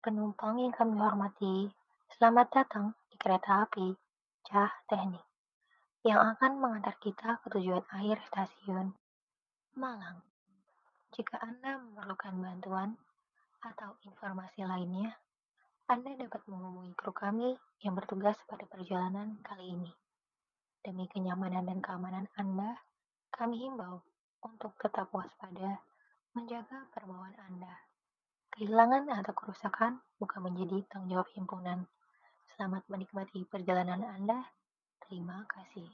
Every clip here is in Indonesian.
Penumpang yang kami hormati, selamat datang di kereta api Cah Teknik yang akan mengantar kita ke tujuan akhir stasiun Malang. Jika Anda memerlukan bantuan atau informasi lainnya, Anda dapat menghubungi kru kami yang bertugas pada perjalanan kali ini. Demi kenyamanan dan keamanan Anda, kami himbau untuk tetap waspada, menjaga perbawaan Anda. Kehilangan atau kerusakan bukan menjadi tanggung jawab himpunan. Selamat menikmati perjalanan Anda. Terima kasih.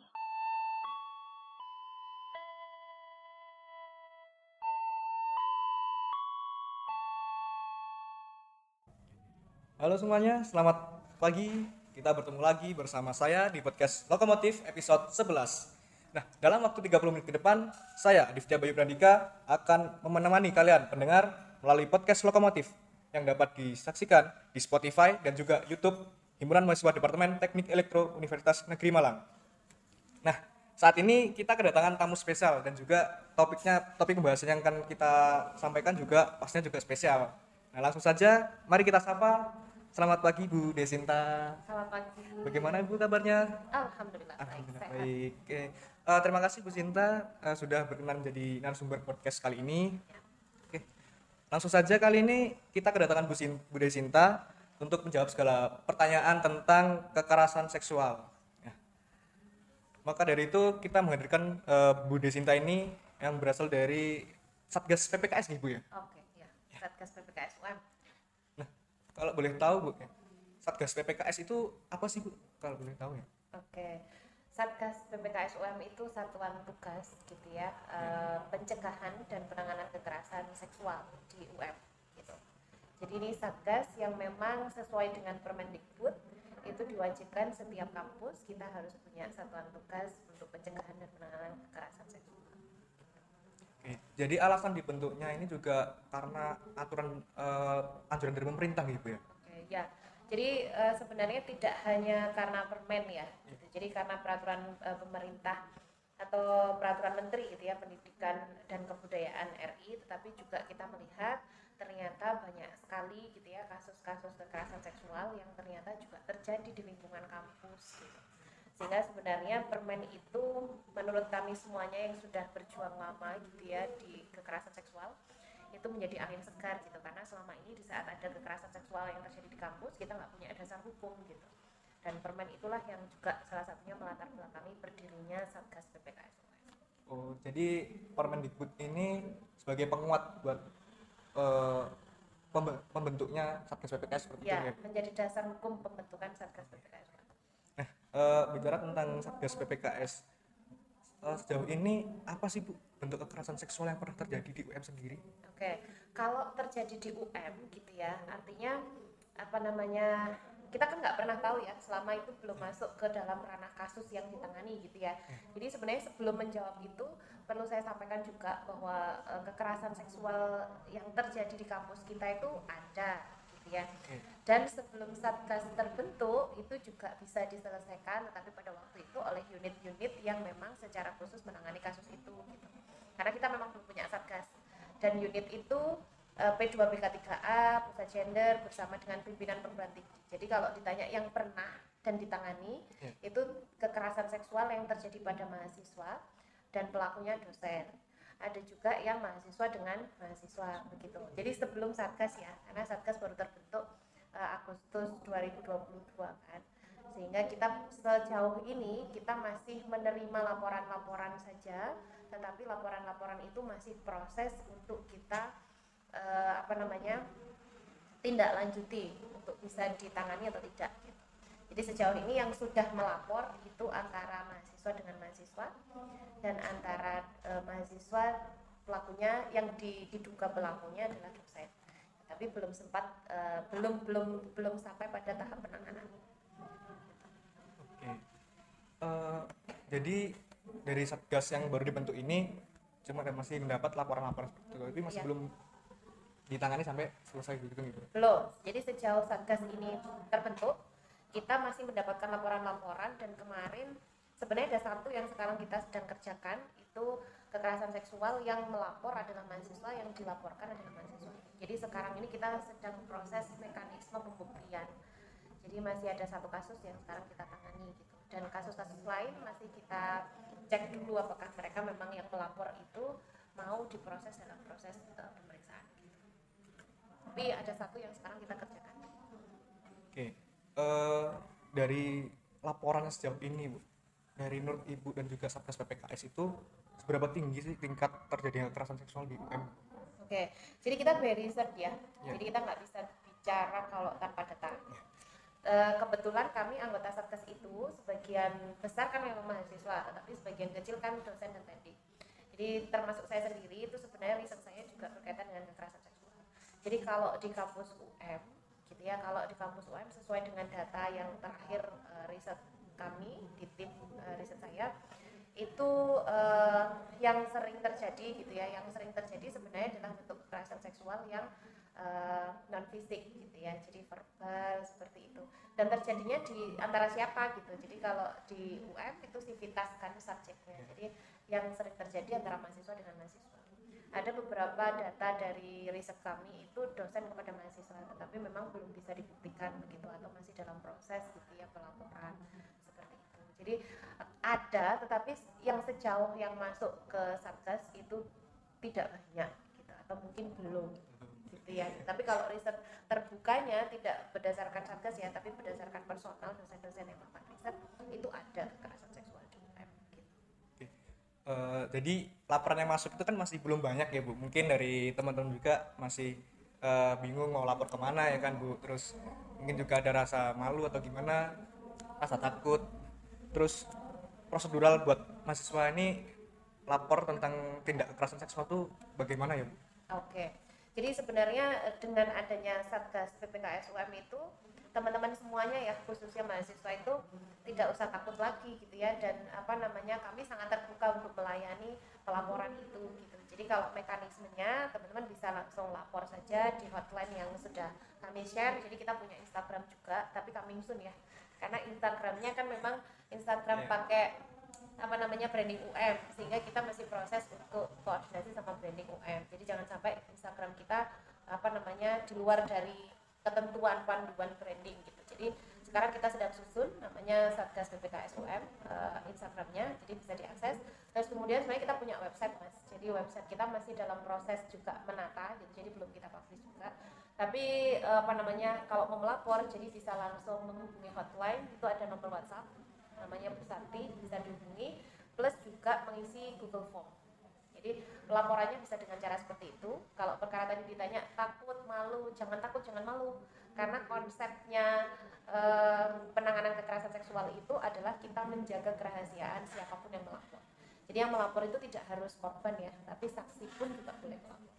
Halo semuanya, selamat pagi. Kita bertemu lagi bersama saya di podcast Lokomotif episode 11. Nah, dalam waktu 30 menit ke depan, saya, Aditya Bayu Brandika, akan menemani kalian pendengar melalui podcast Lokomotif yang dapat disaksikan di Spotify dan juga YouTube Himpunan Mahasiswa Departemen Teknik Elektro Universitas Negeri Malang. Nah, saat ini kita kedatangan tamu spesial dan juga topiknya topik pembahasan yang akan kita sampaikan juga pastinya juga spesial. Nah, langsung saja mari kita sapa. Selamat pagi Bu Desinta. Selamat pagi. Bagaimana Ibu kabarnya? Alhamdulillah, baik, Alhamdulillah baik. Oke. Eh, terima kasih Bu Sinta eh, sudah berkenan menjadi narasumber podcast kali ini. Langsung saja kali ini kita kedatangan Bu, Sin Bu Desinta untuk menjawab segala pertanyaan tentang kekerasan seksual. Ya. Maka dari itu kita menghadirkan eh, Bu Desinta ini yang berasal dari Satgas PPKS nih Bu ya. Oke, ya. Satgas PPKS UM. Nah, kalau boleh tahu Bu, ya, Satgas PPKS itu apa sih Bu? Kalau boleh tahu ya. Oke. Satgas PPKS UM itu satuan tugas gitu ya, eh, pencegahan dan penanganan kekerasan seksual di UM gitu. Jadi ini satgas yang memang sesuai dengan Permendikbud itu diwajibkan setiap kampus kita harus punya satuan tugas untuk pencegahan dan penanganan kekerasan seksual. Oke, jadi alasan dibentuknya ini juga karena aturan eh, anjuran dari pemerintah gitu ya. Oke, ya. Jadi eh, sebenarnya tidak hanya karena permen ya, gitu. jadi karena peraturan eh, pemerintah atau peraturan menteri gitu ya pendidikan dan kebudayaan RI, tetapi juga kita melihat ternyata banyak sekali gitu ya kasus-kasus kekerasan seksual yang ternyata juga terjadi di lingkungan kampus gitu. Sehingga sebenarnya permen itu menurut kami semuanya yang sudah berjuang lama gitu ya di kekerasan seksual itu menjadi angin segar gitu karena selama ini di saat ada kekerasan seksual yang terjadi di kampus kita nggak punya dasar hukum gitu dan permen itulah yang juga salah satunya melatar belakangi berdirinya satgas PPKS Oh, jadi Permendikbud ini sebagai penguat buat eh, pembe- pembentuknya Satgas PPKS seperti ya itu ya. menjadi dasar hukum pembentukan satgas PPKS Nah, eh, bicara tentang Satgas PPKS eh, sejauh ini apa sih Bu bentuk kekerasan seksual yang pernah terjadi di UM sendiri? Oke, kalau terjadi di UM gitu ya, artinya apa namanya? Kita kan nggak pernah tahu ya, selama itu belum masuk ke dalam ranah kasus yang ditangani gitu ya. Jadi sebenarnya sebelum menjawab itu perlu saya sampaikan juga bahwa eh, kekerasan seksual yang terjadi di kampus kita itu ada gitu ya. Dan sebelum satgas terbentuk itu juga bisa diselesaikan, tetapi pada waktu itu oleh unit-unit yang memang secara khusus menangani kasus itu. Gitu. Karena kita memang belum punya satgas dan unit itu eh, P2BK3A, Pusat Gender bersama dengan pimpinan perguruan tinggi. Jadi kalau ditanya yang pernah dan ditangani Ya. itu kekerasan seksual yang terjadi pada mahasiswa dan pelakunya dosen. Ada juga yang mahasiswa dengan mahasiswa begitu. Jadi sebelum satgas ya, karena satgas baru terbentuk eh, Agustus 2022 kan. Sehingga kita sejauh ini kita masih menerima laporan-laporan saja, tetapi laporan-laporan itu masih proses untuk kita eh, apa namanya tindak lanjuti untuk bisa ditangani atau tidak. gitu. Jadi sejauh ini yang sudah melapor itu antara mahasiswa dengan mahasiswa dan antara eh, mahasiswa pelakunya yang di- diduga pelakunya adalah dosen. Tapi belum sempat eh, belum belum belum sampai pada tahap penanganan. Oke. Eh, jadi dari Satgas yang baru dibentuk ini cuma ada- masih mendapat laporan-laporan seperti itu, tapi masih Iya. belum ditangani sampai selesai gitu gitu. Belum. Jadi sejauh Satgas ini terbentuk, kita masih mendapatkan laporan-laporan dan kemarin sebenarnya ada satu yang sekarang kita sedang kerjakan itu kekerasan seksual yang melapor adalah mahasiswa yang dilaporkan adalah mahasiswa jadi sekarang ini kita sedang proses mekanisme pembuktian jadi masih ada satu kasus yang sekarang kita tangani gitu dan kasus-kasus lain masih kita cek dulu apakah mereka memang yang pelapor itu mau diproses dalam proses uh, pemeriksaan tapi ada satu yang sekarang kita kerjakan Oke, eh, dari laporan sejauh ini, Bu, dari Nur Ibu dan juga Satgas PPKS itu seberapa tinggi sih tingkat terjadinya kekerasan seksual di UM? Oke, jadi kita by research ya. Ya. Jadi kita nggak bisa bicara kalau tanpa data. Eh, kebetulan kami anggota satgas itu sebagian besar kan memang mahasiswa, tetapi sebagian kecil kan dosen dan pendidik. Jadi termasuk saya sendiri itu sebenarnya riset saya juga berkaitan dengan kekerasan seksual. Jadi kalau di kampus UM, gitu ya, kalau di kampus UM sesuai dengan data yang terakhir eh, riset kami di tim eh, riset saya, itu eh, yang sering terjadi gitu ya yang sering terjadi sebenarnya adalah bentuk kekerasan seksual yang non fisik gitu ya jadi verbal seperti itu. Dan terjadinya di antara siapa gitu. Jadi kalau di UM itu sivitas kan subjeknya. Jadi yang sering terjadi antara mahasiswa dengan mahasiswa. Ada beberapa data dari riset kami itu dosen kepada mahasiswa tetapi memang belum bisa dibuktikan begitu atau masih dalam proses gitu ya pelaporan seperti itu. Jadi ada tetapi yang sejauh yang masuk ke satgas itu tidak banyak gitu atau mungkin belum gitu ya tapi kalau riset terbukanya tidak berdasarkan satgas ya tapi berdasarkan personal dosen-dosen yang melakukan riset itu ada kekerasan seksual di UM gitu. Oke. Eh, jadi laporan yang masuk itu kan masih belum banyak ya Bu. Mungkin dari teman-teman juga masih eh, bingung mau lapor ke mana ya kan Bu. Terus mungkin juga ada rasa malu atau gimana, rasa takut. Terus prosedural buat mahasiswa ini lapor tentang tindak kekerasan seksual itu bagaimana ya Bu? Oke, jadi sebenarnya eh, dengan adanya Satgas PPKS UM itu teman-teman semuanya ya khususnya mahasiswa itu tidak usah takut lagi gitu ya dan apa namanya kami sangat terbuka untuk melayani pelaporan itu gitu. Jadi kalau mekanismenya teman-teman bisa langsung lapor saja di hotline yang sudah kami share. Jadi kita punya Instagram juga tapi kami soon ya. Karena Instagramnya kan memang Instagram Iya. pakai apa namanya branding UM sehingga kita masih proses untuk koordinasi sama branding UM jadi jangan sampai Instagram kita apa namanya di luar dari ketentuan panduan branding gitu. Jadi sekarang kita sedang susun namanya Satgas PPKS UM eh, Instagramnya jadi bisa diakses. Terus kemudian sebenarnya kita punya website mas. Jadi website kita masih dalam proses juga menata gitu jadi belum kita publish juga. Tapi eh, apa namanya kalau mau melapor jadi bisa langsung menghubungi hotline itu ada nomor WhatsApp namanya Bu Santi bisa dihubungi plus juga mengisi Google Form. Jadi pelaporannya bisa dengan cara seperti itu. Kalau perkara tadi ditanya takut, malu, jangan takut, jangan malu. Karena konsepnya eh, penanganan kekerasan seksual itu adalah kita menjaga kerahasiaan siapa pun yang melapor. Jadi yang melapor itu tidak harus korban ya, tapi saksi pun juga boleh melapor.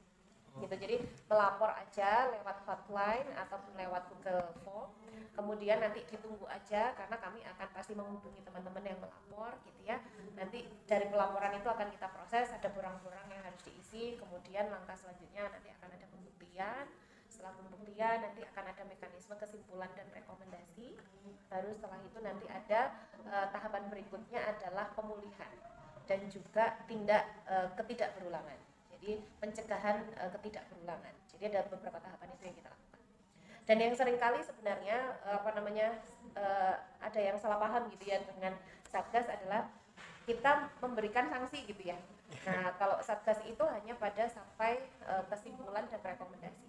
Gitu. Jadi melapor aja lewat hotline ataupun lewat Google Form. Kemudian nanti ditunggu aja karena kami akan pasti menghubungi teman-teman yang melapor gitu ya. Nanti dari pelaporan itu akan kita proses ada borang-borang yang harus diisi. Kemudian langkah selanjutnya nanti akan ada pembuktian. Setelah pembuktian nanti akan ada mekanisme kesimpulan dan rekomendasi. Baru setelah itu nanti ada eh, tahapan berikutnya adalah pemulihan dan juga tindak eh, ketidakberulangan jadi pencegahan eh, ketidakberulangan jadi ada beberapa tahapan itu yang kita lakukan. Dan yang sering kali sebenarnya eh, apa namanya eh, ada yang salah paham gitu ya dengan satgas adalah kita memberikan sanksi gitu ya. Nah kalau satgas itu hanya pada sampai eh, kesimpulan dan rekomendasi.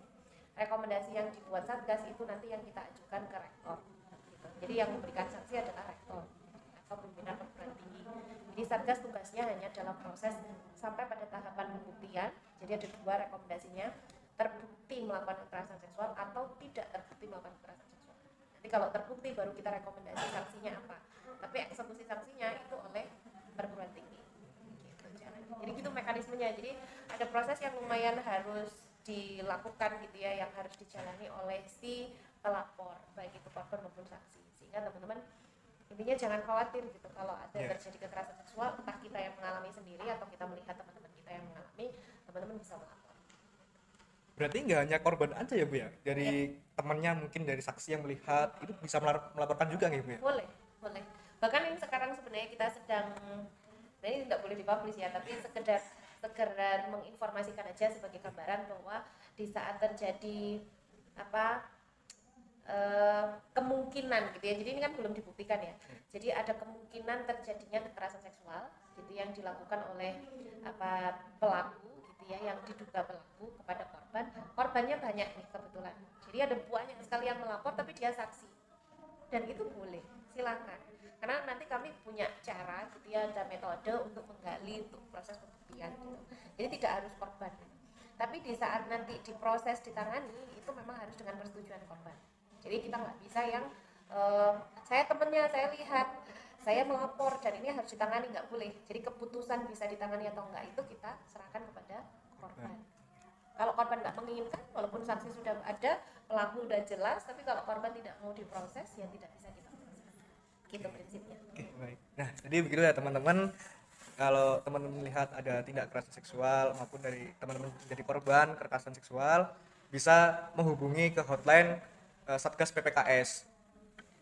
Rekomendasi yang dibuat satgas itu nanti yang kita ajukan ke rektor gitu. jadi yang memberikan sanksi adalah rektor atau pimpinan perguruan tinggi jadi satgas tugasnya hanya dalam proses sampai pada tahapan pembuktian jadi ada dua rekomendasinya terbukti melakukan kekerasan seksual atau tidak terbukti melakukan kekerasan seksual. Nanti kalau terbukti baru kita rekomendasi sanksinya apa. Tapi eksekusi sanksinya itu oleh perguruan tinggi. Gitu. Jadi gitu mekanismenya. Jadi ada proses yang lumayan harus dilakukan gitu ya, yang harus dijalani oleh si pelapor, baik itu korban maupun saksi. Sehingga teman-teman intinya jangan khawatir gitu kalau ada Yeah. terjadi kekerasan seksual, entah kita yang mengalami sendiri atau kita melihat teman-teman kita yang mengalami, teman-teman bisa melapor. Berarti nggak hanya korban aja ya Bu ya? Dari temannya mungkin dari saksi yang melihat itu bisa melaporkan juga nggak Bu ya? boleh boleh bahkan ini sekarang sebenarnya kita sedang nah ini tidak boleh dipublish ya tapi sekedar sekedar menginformasikan aja sebagai gambaran bahwa di saat terjadi apa eh, kemungkinan gitu ya. Jadi ini kan belum dibuktikan ya. Jadi ada kemungkinan terjadinya kekerasan seksual gitu yang dilakukan oleh apa pelaku gitu ya yang diduga pelaku kepada korban. Korbannya banyak nih kebetulan. Jadi ada banyak sekali yang melapor tapi dia saksi. Dan itu boleh silakan. Karena nanti kami punya cara gitu ya ada metode untuk menggali untuk proses pembuktian gitu. Jadi tidak harus korban. Tapi di saat nanti diproses ditangani itu memang harus dengan persetujuan korban jadi kita nggak bisa yang eh, saya temennya saya lihat saya melapor dan ini harus ditangani nggak boleh. Jadi keputusan bisa ditangani atau enggak itu kita serahkan kepada korban. Kalau korban nggak menginginkan walaupun saksi sudah ada pelaku udah jelas tapi kalau korban tidak mau diproses ya tidak bisa kita proses gitu prinsipnya. Oke, baik. Nah, jadi begitu ya teman-teman. Kalau teman-teman melihat ada tindak kekerasan seksual maupun dari teman-teman jadi korban kekerasan seksual, bisa menghubungi ke hotline eh, Satgas PPKS.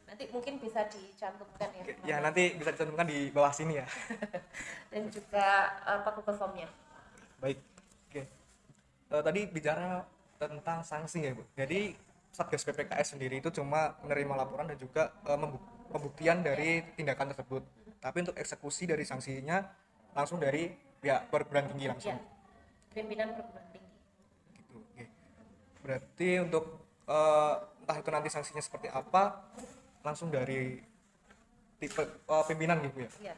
nanti mungkin bisa dicantumkan ya Ya, nanti bisa dicantumkan di bawah sini ya. dan juga apa Google Form-nya Baik. Oke. Eh, tadi bicara tentang sanksi ya, Bu. Jadi Satgas PPKS sendiri itu cuma menerima laporan dan juga eh, membu- pembuktian dari tindakan tersebut. Tapi untuk eksekusi dari sanksinya langsung dari pihak perguruan tinggi langsung. ya pimpinan perguruan tinggi Gitu. Oke. Berarti untuk eh, entah itu nanti sanksinya seperti apa langsung dari tipe eh, pimpinan gitu ya. iya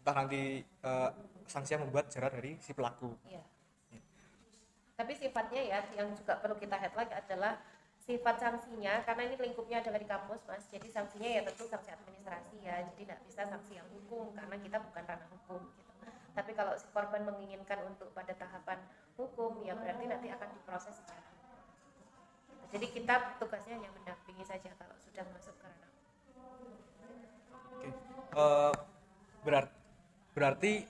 Entah nanti eh, sanksinya membuat jarak dari si pelaku. iya tapi sifatnya ya yang juga perlu kita headline adalah sifat sanksinya karena ini lingkupnya adalah di kampus mas jadi sanksinya ya tentu sanksi administrasi ya jadi tidak bisa sanksi yang hukum karena kita bukan ranah hukum gitu tapi kalau si korban menginginkan untuk pada tahapan hukum ya berarti nanti akan diproses secara. Jadi kita tugasnya hanya mendampingi saja kalau sudah masuk ke ranah hukum. Oke. Eh, berar- berarti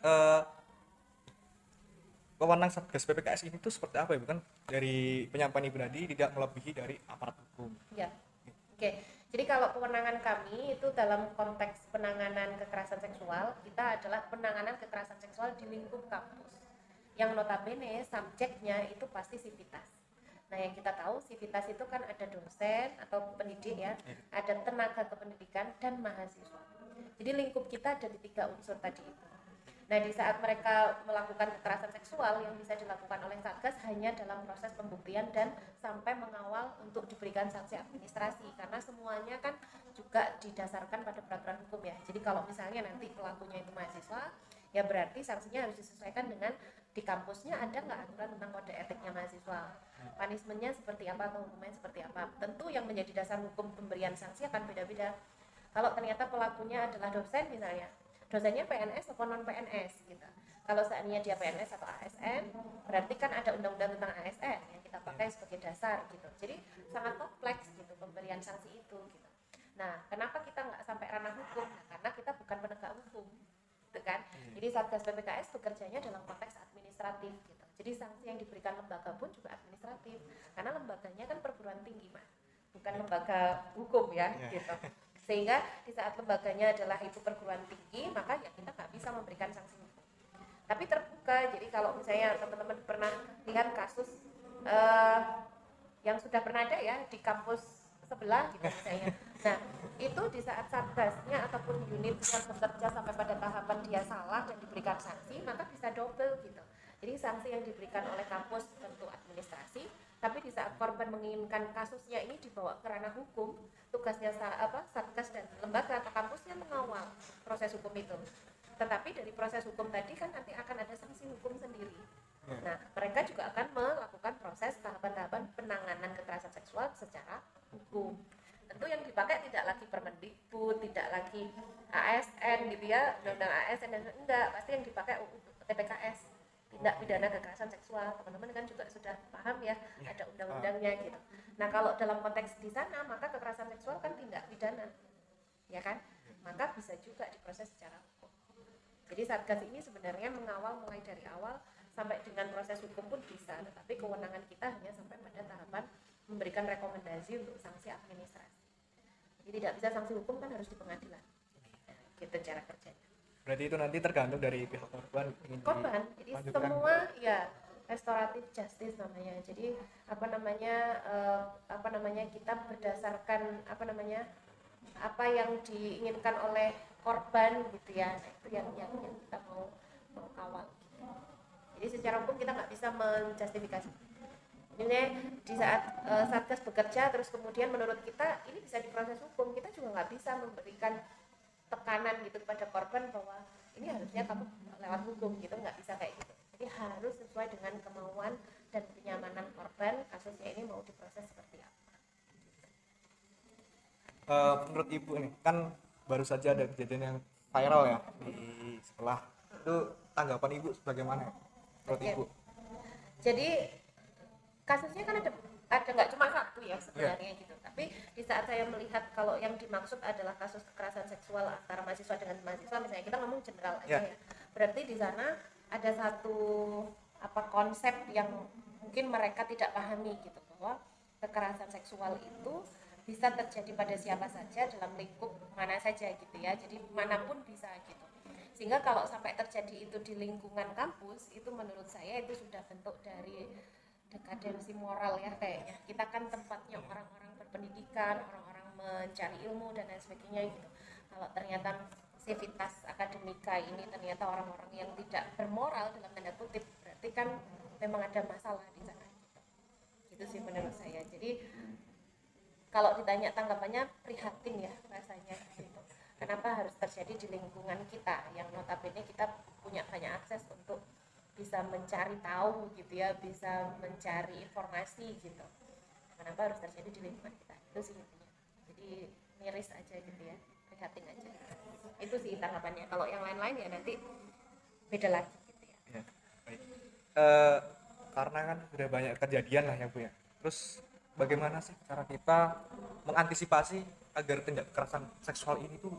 wewenang Satgas PPKS ini tuh seperti apa ya bukan dari penyampaian Ibu Nadi tidak melebihi dari aparat hukum. Ya, oke. Jadi kalau kewenangan kami itu dalam konteks penanganan kekerasan seksual, kita adalah penanganan kekerasan seksual di lingkup kampus. Yang notabene subjeknya itu pasti sivitas. Nah yang kita tahu sivitas itu kan ada dosen atau pendidik ya, ada tenaga kependidikan dan mahasiswa. Jadi lingkup kita ada di tiga unsur tadi itu. Nah, di saat mereka melakukan kekerasan seksual yang bisa dilakukan oleh Satgas hanya dalam proses pembuktian dan sampai mengawal untuk diberikan sanksi administrasi karena semuanya kan juga didasarkan pada peraturan hukum ya. Jadi kalau misalnya nanti pelakunya itu mahasiswa, ya berarti sanksinya harus disesuaikan dengan di kampusnya ada nggak aturan tentang kode etiknya mahasiswa. Punishmentnya seperti apa atau hukumnya seperti apa. Tentu yang menjadi dasar hukum pemberian sanksi akan beda-beda. Kalau ternyata pelakunya adalah dosen misalnya, dosennya PNS atau non PNS gitu. Kalau seandainya dia PNS atau ASN, berarti kan ada undang-undang tentang ASN yang kita pakai sebagai dasar gitu. Jadi sangat kompleks gitu pemberian sanksi itu gitu. Nah, kenapa kita nggak sampai ranah hukum? Nah, karena kita bukan penegak hukum, gitu kan? Jadi Satgas PPKS bekerjanya dalam konteks administratif gitu. Jadi sanksi yang diberikan lembaga pun juga administratif, karena lembaganya kan perguruan tinggi, mas, bukan lembaga hukum ya, Ya. gitu. Sehingga di saat lembaganya adalah itu perguruan tinggi maka ya kita nggak bisa memberikan sanksi hukum. Tapi terbuka jadi kalau misalnya teman-teman pernah lihat kasus eh, yang sudah pernah ada ya di kampus sebelah gitu misalnya. Nah itu di saat satgasnya ataupun unit yang bekerja sampai pada tahapan dia salah dan diberikan sanksi maka bisa double gitu jadi sanksi yang diberikan oleh kampus tentu administrasi tapi di saat korban menginginkan kasusnya ini dibawa ke ranah hukum tugasnya apa satgas dan lembaga atau kampusnya mengawal proses hukum itu. Tetapi dari proses hukum tadi kan nanti akan ada sanksi hukum sendiri. Nah mereka juga akan melakukan proses tahapan-tahapan penanganan kekerasan seksual secara hukum. Tentu yang dipakai tidak lagi Permendikbud tidak lagi ASN gitu ya undang-undang ASN dan enggak pasti yang dipakai TPKS tindak pidana kekerasan seksual. Teman-teman kan juga sudah paham ya ada undang-undangnya gitu. Nah kalau dalam konteks di sana maka kekerasan seksual kan tindak pidana ya kan? Maka bisa juga diproses secara hukum. Jadi satgas ini sebenarnya mengawal mulai dari awal sampai dengan proses hukum pun bisa tetapi kewenangan kita hanya sampai pada tahapan memberikan rekomendasi untuk sanksi administrasi. Jadi tidak bisa sanksi hukum kan harus di pengadilan. Gitu cara kerjanya berarti itu nanti tergantung dari pihak korban. Korban jadi semua ya restoratif justice namanya. Jadi apa namanya eh, apa namanya kita berdasarkan apa namanya apa yang diinginkan oleh korban gitu ya. Nah, itu yang yang, yang kita mau mau kawal. Jadi secara hukum kita nggak bisa menjustifikasi. Ini di saat eh, satgas bekerja terus kemudian menurut kita ini bisa diproses hukum. Kita juga nggak bisa memberikan tekanan gitu kepada korban bahwa ini harusnya kamu lewat hukum gitu nggak bisa kayak gitu. Jadi harus sesuai dengan kemauan dan kenyamanan korban kasusnya ini mau diproses seperti apa. Eh, menurut ibu nih kan baru saja ada kejadian yang viral ya di sekolah. Itu tanggapan ibu sebagaimana? Menurut Oke. ibu? Jadi kasusnya kan ada ada nggak cuma satu ya sebenarnya gitu tapi di saat saya melihat kalau yang dimaksud adalah kasus kekerasan seksual antara mahasiswa dengan mahasiswa misalnya kita ngomong general aja Ya. ya. Berarti di sana ada satu apa konsep yang mungkin mereka tidak pahami gitu bahwa kekerasan seksual itu bisa terjadi pada siapa saja dalam lingkup mana saja gitu ya. Jadi mana pun bisa gitu. Sehingga kalau sampai terjadi itu di lingkungan kampus itu menurut saya itu sudah bentuk dari dekadensi moral ya kayaknya. Kita kan tempatnya orang-orang berpendidikan orang-orang mencari ilmu dan lain sebagainya gitu kalau ternyata sivitas akademika ini ternyata orang-orang yang tidak bermoral dalam tanda kutip berarti kan memang ada masalah di sana gitu. itu sih menurut saya jadi kalau ditanya tanggapannya prihatin ya rasanya gitu. Kenapa harus terjadi di lingkungan kita yang notabene kita punya banyak akses untuk bisa mencari tahu gitu ya, bisa mencari informasi gitu. Kenapa harus terjadi di lingkungan kita? Itu sih intinya. Jadi miris aja gitu ya, prihatin aja. Itu sih tanggapannya. Kalau yang lain-lain ya nanti beda lagi gitu ya. ya baik Eh, karena kan sudah banyak kejadian lah ya bu ya terus bagaimana sih cara kita mengantisipasi agar tindak kekerasan seksual ini tuh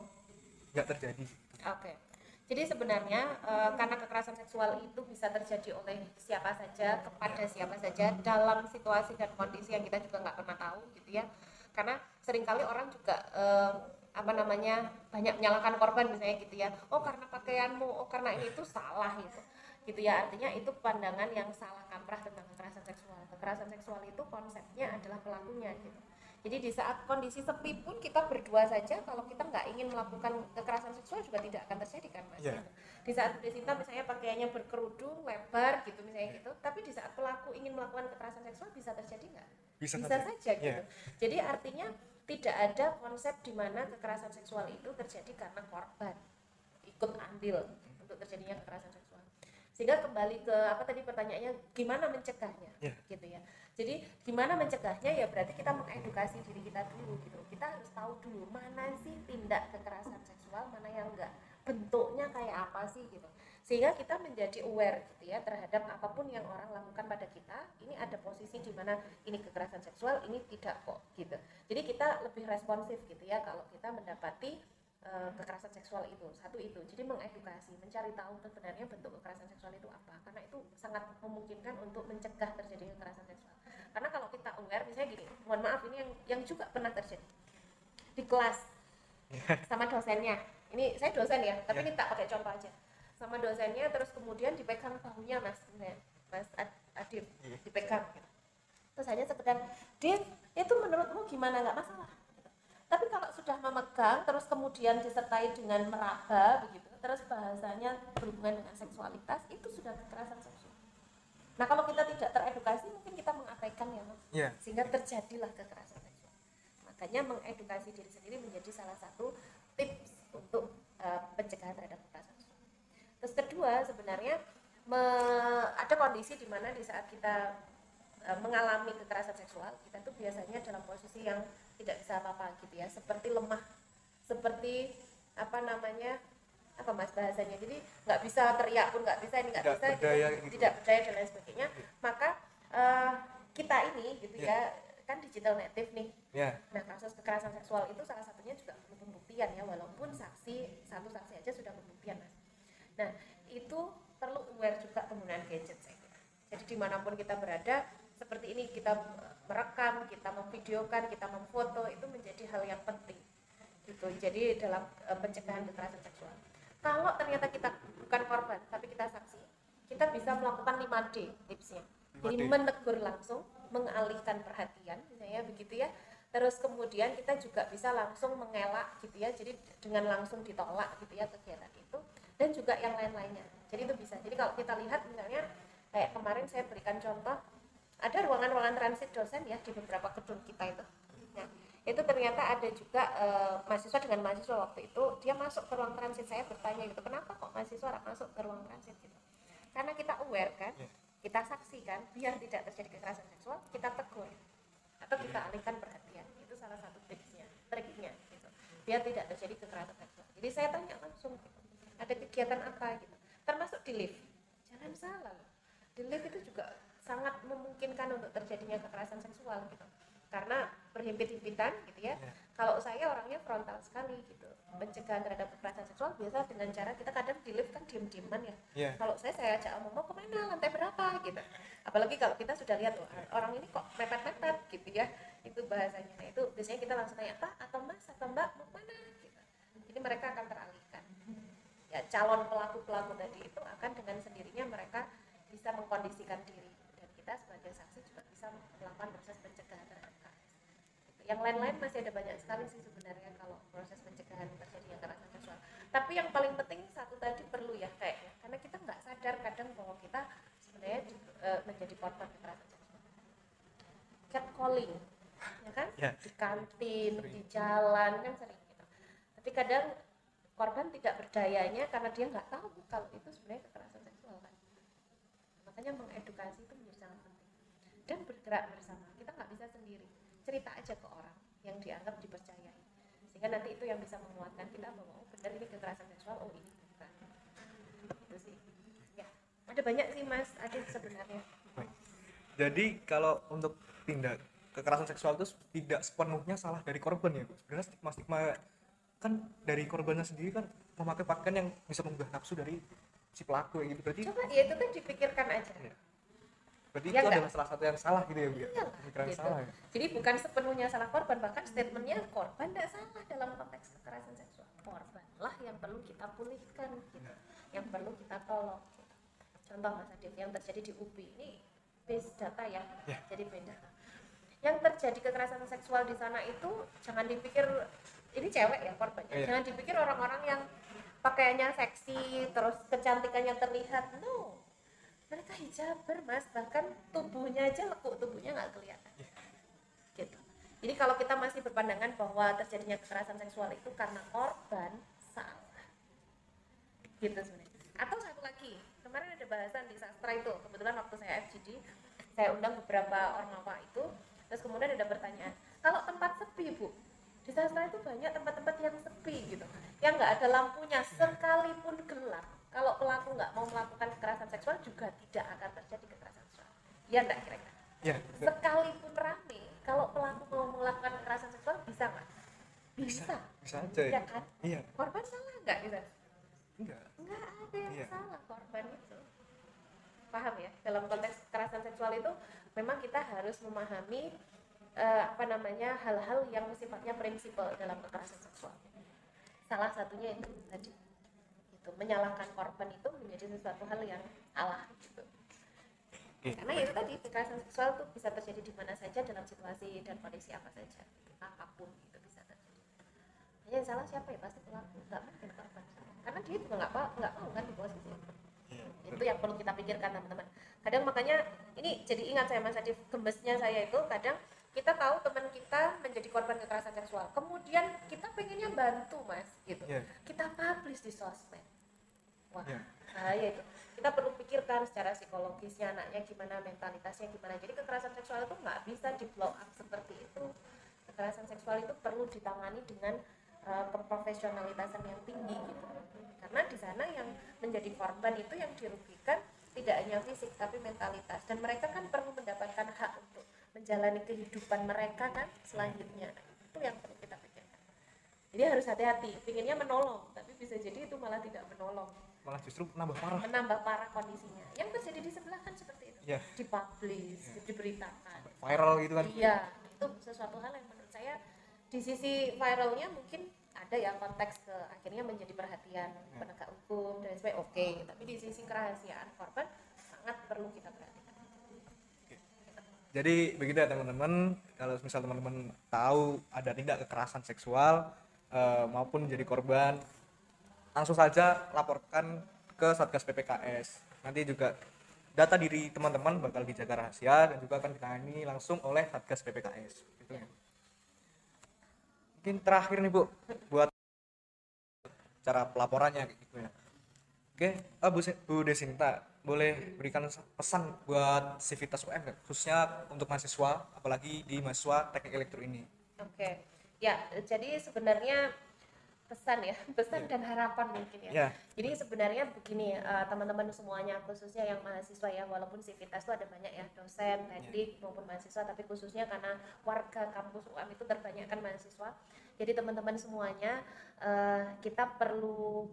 nggak terjadi Oke. Jadi sebenarnya eh, karena kekerasan seksual itu bisa terjadi oleh siapa saja kepada siapa saja dalam situasi dan kondisi yang kita juga nggak pernah tahu gitu ya. Karena sering kali orang juga eh, apa namanya banyak menyalahkan korban misalnya gitu ya. Oh karena pakaianmu, oh karena ini itu salah gitu. Gitu ya artinya itu pandangan yang salah kaprah tentang kekerasan seksual. Kekerasan seksual itu konsepnya adalah pelakunya gitu. Jadi di saat kondisi sepi pun kita berdua saja kalau kita nggak ingin melakukan kekerasan seksual juga tidak akan terjadi kan mas. Gitu. Di saat Bu Desinta misalnya pakaiannya berkerudung lebar gitu misalnya gitu, tapi di saat pelaku ingin melakukan kekerasan seksual bisa terjadi nggak? Bisa Bisa, saja. saja gitu. Iya. Jadi artinya tidak ada konsep di mana kekerasan seksual itu terjadi karena korban ikut andil untuk terjadinya kekerasan seksual. Sehingga kembali ke apa tadi pertanyaannya gimana mencegahnya Iya. gitu ya. Jadi gimana mencegahnya ya berarti kita mengedukasi diri kita dulu gitu. Kita harus tahu dulu mana sih tindak kekerasan seksual, mana yang enggak. Bentuknya kayak apa sih gitu. Sehingga kita menjadi aware gitu ya terhadap apa pun yang orang lakukan pada kita. Ini ada posisi di mana ini kekerasan seksual, ini tidak kok gitu. Jadi kita lebih responsif gitu ya kalau kita mendapati eh, kekerasan seksual itu satu itu jadi mengedukasi mencari tahu sebenarnya bentuk kekerasan seksual itu apa karena itu sangat memungkinkan untuk mencegah terjadinya kekerasan seksual karena kalau kita aware misalnya gini mohon maaf ini yang yang juga pernah terjadi di kelas sama dosennya ini saya dosen ya tapi Ya. ini tak pakai contoh aja sama dosennya terus kemudian dipegang bahunya mas mas Ad- Adit Iya. dipegang gitu. terus hanya sekedar Dit itu menurutmu gimana nggak masalah gitu. tapi kalau sudah memegang terus kemudian disertai dengan meraba begitu terus bahasanya berhubungan dengan seksualitas itu sudah kekerasan seksual nah kalau kita tidak teredukasi mungkin kita mengabaikan ya mas. Iya. sehingga terjadilah kekerasan seksual. Makanya mengedukasi diri sendiri menjadi salah satu tips untuk eh, pencegahan terhadap kekerasan seksual. Terus kedua sebenarnya me- ada kondisi di mana di saat kita eh, mengalami kekerasan seksual kita tuh biasanya dalam posisi yang tidak bisa apa-apa gitu ya. Seperti lemah seperti apa namanya apa mas bahasanya jadi nggak bisa teriak pun nggak bisa ini nggak bisa gitu. berdaya gitu. tidak berdaya dan lain sebagainya maka eh, kita ini gitu Iya. ya kan digital native nih ya Nah, kasus kekerasan seksual itu salah satunya juga perlu pembuktian ya, walaupun saksi satu saksi aja sudah pembuktian, mas. Nah, itu perlu aware juga penggunaan gadget saya kira. Jadi di mana pun kita berada, seperti ini kita eh, merekam, kita memvideokan, kita memfoto itu menjadi hal yang penting. Gitu. Jadi dalam eh, pencegahan kekerasan seksual. Kalau ternyata kita bukan korban tapi kita saksi kita bisa melakukan 5D tipsnya. Jadi 5D. menegur langsung mengalihkan perhatian misalnya begitu ya. Terus kemudian kita juga bisa langsung mengelak gitu ya. Jadi dengan langsung ditolak gitu ya kegiatan itu. Dan juga yang lain-lainnya. Jadi itu bisa. Jadi kalau kita lihat misalnya kayak kemarin saya berikan contoh ada ruangan-ruangan transit dosen ya di beberapa gedung kita itu itu ternyata ada juga eh, mahasiswa dengan mahasiswa waktu itu dia masuk ke ruang transit. Saya bertanya gitu kenapa kok mahasiswa masuk ke ruang transit? Gitu. Karena kita aware kan Iya. kita saksikan biar tidak terjadi kekerasan seksual kita tegur atau kita alihkan perhatian. Itu salah satu tipsnya triknya gitu. Biar tidak terjadi kekerasan seksual. Jadi saya tanya langsung gitu, ada kegiatan apa? Gitu. Termasuk di lift. Jangan salah loh. di lift itu juga sangat memungkinkan untuk terjadinya kekerasan seksual gitu. Karena berhimpit-himpitan gitu ya. Ya. kalau saya orangnya frontal sekali gitu. Pencegahan terhadap kekerasan seksual biasa dengan cara kita kadang di lift kan diem-dieman ya. Iya. kalau saya saya ajak mau mau ke mana lantai berapa? gitu. Apalagi kalau kita sudah lihat "Wah, orang ini kok mepet-mepet gitu ya. Itu bahasanya. Nah, itu biasanya kita langsung tanya pak atau mas atau mbak mau mana gitu. Jadi mereka akan teralihkan. Ya calon pelaku pelaku tadi itu akan dengan sendirinya mereka bisa mengkondisikan diri. Dan kita sebagai saksi juga bisa melakukan proses pencegahan terhadap. Yang lain-lain masih ada banyak sekali sih sebenarnya kalau proses pencegahan terjadinya kekerasan seksual tapi yang paling penting satu tadi perlu ya kayaknya karena kita nggak sadar kadang bahwa kita sebenarnya eh, menjadi korban kekerasan seksual. Catcalling ya kan? Ya. di kantin Sering. di jalan kan sering gitu. Tapi kadang korban tidak berdayanya karena dia nggak tahu kalau itu sebenarnya kekerasan seksual kan? Makanya mengedukasi itu menjadi sangat penting. Dan bergerak bersama. Kita nggak bisa sendiri cerita aja ke orang yang dianggap dipercayai. Sehingga nanti itu yang bisa menguatkan kita bahwa oh benar ini kekerasan seksual oh ini bukan. Itu sih. Ya. Ada banyak sih mas Adit sebenarnya. Jadi kalau untuk tindak kekerasan seksual itu tidak sepenuhnya salah dari korban ya. Sebenarnya stigma-stigma kan dari korbannya sendiri kan memakai pakaian yang bisa menggugah nafsu dari si pelaku ya gitu. Berarti coba ya itu kan dipikirkan aja. Iya. Berarti Ya itu enggak? adalah salah satu yang salah gitu ya, Bu. ya? Iyalah, Pemikiran gitu. salah ya. Jadi bukan sepenuhnya salah korban, bahkan statementnya korban tidak salah dalam konteks kekerasan seksual. Korbanlah yang perlu kita pulihkan, gitu. yang perlu kita tolong. gitu. Contoh Mas Adit yang terjadi di UPI ini base data ya, Ya. jadi beda. Yang terjadi kekerasan seksual di sana itu jangan dipikir ini cewek ya korbannya, Iya. jangan dipikir orang-orang yang pakaiannya seksi, terus kecantikannya terlihat, no mereka hijaber mas bahkan tubuhnya aja lekuk tubuhnya nggak kelihatan. Gitu. Jadi kalau kita masih berpandangan bahwa terjadinya kekerasan seksual itu karena korban salah. Gitu sebenarnya. Atau satu lagi kemarin ada bahasan di sastra itu kebetulan waktu saya FGD saya undang beberapa ormawa itu terus kemudian ada pertanyaan kalau tempat sepi bu? Di sastra itu banyak tempat-tempat yang sepi gitu. Yang nggak ada lampunya sekalipun gelap kalau pelaku nggak mau melakukan kekerasan seksual juga tidak akan terjadi kekerasan seksual. Ya enggak kira-kira? Ya, sekalipun rame kalau pelaku mau melakukan kekerasan seksual bisa nggak? Bisa. Bisa aja ya. ya kan? Iya, korban salah nggak bisa enggak. nggak ada yang Iya. salah korban itu. Paham ya? Dalam konteks kekerasan seksual itu memang kita harus memahami eh, apa namanya hal-hal yang sifatnya prinsipal dalam kekerasan seksual. Salah satunya itu tadi menyalahkan korban itu menjadi sesuatu hal yang salah gitu. Oke. karena itu tadi kekerasan seksual itu bisa terjadi di mana saja dalam situasi dan kondisi apa saja apa pun itu bisa terjadi. Hanya yang salah siapa ya? Pasti pelaku nggak mungkin korban. Karena dia juga nggak nggak mau kan di posisi itu itu yang perlu kita pikirkan teman-teman. Kadang makanya ini jadi ingat saya mas Adif gemesnya saya itu kadang kita tahu teman kita menjadi korban kekerasan seksual. Kemudian kita pengennya bantu mas gitu. Iya. kita publish di sosmed wah Iya. bahaya itu. Kita perlu pikirkan secara psikologisnya anaknya gimana mentalitasnya gimana. Jadi kekerasan seksual itu nggak bisa di blow up seperti itu. Kekerasan seksual itu perlu ditangani dengan uh, keprofesionalitasan yang tinggi gitu. Karena di sana yang menjadi korban itu yang dirugikan tidak hanya fisik tapi mentalitas. Dan mereka kan perlu mendapatkan hak untuk menjalani kehidupan mereka kan selanjutnya. Itu yang perlu kita pikirkan. Jadi harus hati-hati. Pinginnya menolong tapi bisa jadi itu malah tidak menolong Malah justru nambah parah. menambah parah kondisinya. Yang terjadi di sebelah kan seperti itu. Iya. dipublish diberitakan. Viral gitu kan. iya itu sesuatu hal yang menurut saya di sisi viralnya mungkin ada yang konteks ke akhirnya menjadi perhatian penegak hukum dan sebagainya. Oke tapi di sisi kerahasiaan korban sangat perlu kita perhatikan. Jadi begitu ya teman-teman, kalau misal teman-teman tahu ada tindak kekerasan seksual eh, maupun jadi korban, langsung saja laporkan ke Satgas PPKS. Nanti juga data diri teman-teman bakal dijaga rahasia dan juga akan ditangani langsung oleh Satgas PPKS. Gitu ya. Mungkin terakhir nih Bu, buat cara pelaporannya gitu ya. Oke, ah, Bu, Bu Desinta, boleh berikan pesan buat Civitas UM khususnya untuk mahasiswa, apalagi di mahasiswa teknik elektro ini. oke ya jadi sebenarnya pesan ya pesan dan harapan mungkin ya Ya, Jadi sebenarnya begini eh, teman-teman semuanya khususnya yang mahasiswa ya walaupun Civitas itu ada banyak ya dosen, teknik maupun mahasiswa tapi khususnya karena warga kampus UM itu terbanyak kan mahasiswa. Jadi teman-teman semuanya eh, kita perlu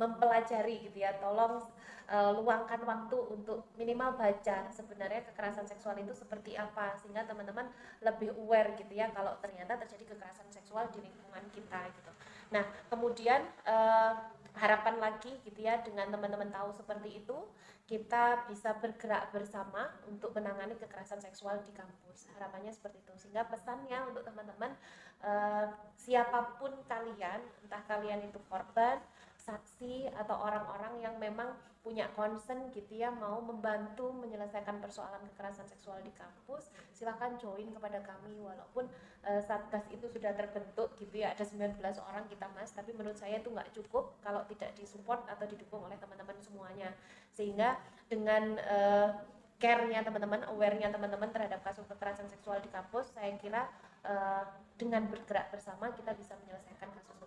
mempelajari gitu ya. Tolong eh, luangkan waktu untuk minimal baca sebenarnya kekerasan seksual itu seperti apa sehingga teman-teman lebih aware gitu ya kalau ternyata terjadi kekerasan seksual di lingkungan kita gitu. Nah, kemudian eh, harapan lagi gitu ya dengan teman-teman tahu seperti itu kita bisa bergerak bersama untuk menangani kekerasan seksual di kampus. Harapannya seperti itu. Sehingga pesannya untuk teman-teman eh, siapa pun kalian entah kalian itu korban saksi atau orang-orang yang memang punya concern gitu ya mau membantu menyelesaikan persoalan kekerasan seksual di kampus silahkan join kepada kami. Walaupun eh, satgas itu sudah terbentuk gitu ya ada 19 orang kita mas tapi menurut saya itu nggak cukup kalau tidak disupport atau didukung oleh teman-teman semuanya. Sehingga dengan eh, care-nya teman-teman aware-nya teman-teman terhadap kasus kekerasan seksual di kampus saya kira eh, dengan bergerak bersama kita bisa menyelesaikan kasus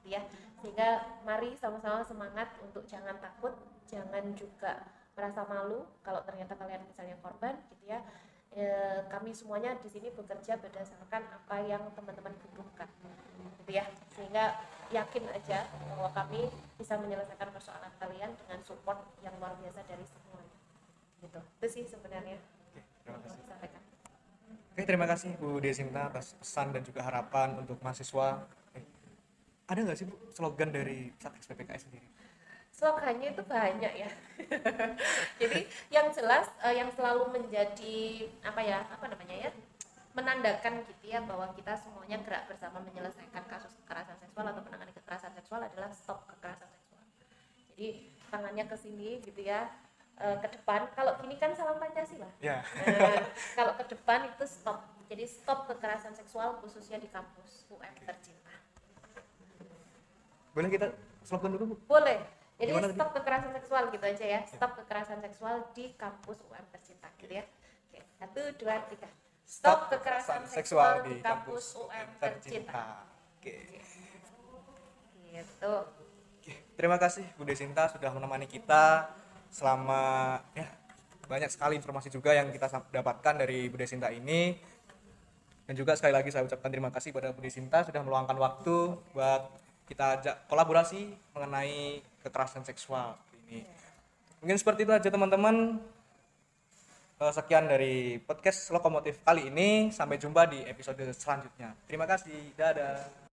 gitu ya. Sehingga mari sama-sama semangat untuk jangan takut jangan juga merasa malu kalau ternyata kalian misalnya korban gitu ya. Eh, kami semuanya di sini bekerja berdasarkan apa yang teman-teman butuhkan gitu ya. Sehingga yakin aja bahwa kami bisa menyelesaikan persoalan kalian dengan support yang luar biasa dari semuanya gitu. Itu sih sebenarnya. Oke, terima kasih. mau disampaikan. Oke, terima kasih Bu Desinta atas pesan dan juga harapan untuk mahasiswa. Ada nggak sih Bu slogan dari Satgas PPKS sendiri? slogannya itu banyak ya. Jadi yang jelas eh, yang selalu menjadi apa ya apa namanya ya menandakan gitu ya bahwa kita semuanya gerak bersama menyelesaikan kasus kekerasan seksual atau penanganan kekerasan seksual adalah stop kekerasan seksual. Jadi tangannya ke sini gitu ya eh, ke depan. Kalau gini kan salam pancasila. Ya, Nah, kalau ke depan itu stop. Jadi stop kekerasan seksual khususnya di kampus UM tercinta boleh kita slogan dulu Bu? boleh. Jadi Gimana tadi? stop kekerasan seksual gitu aja ya. Stop kekerasan seksual di kampus UM tercinta gitu ya. Oke satu dua tiga. Stop kekerasan seksual di kampus UM tercinta Oke. gitu. Terima kasih Bu Desinta sudah menemani kita selama ya banyak sekali informasi juga yang kita dapatkan dari Bu Desinta ini. Dan juga sekali lagi saya ucapkan terima kasih pada Bu Desinta sudah meluangkan waktu buat kita ajak kolaborasi mengenai kekerasan seksual ini. Mungkin seperti itu aja teman-teman. Eh, Sekian dari podcast Lokomotif kali ini. Sampai jumpa di episode selanjutnya. Terima kasih. Dadah.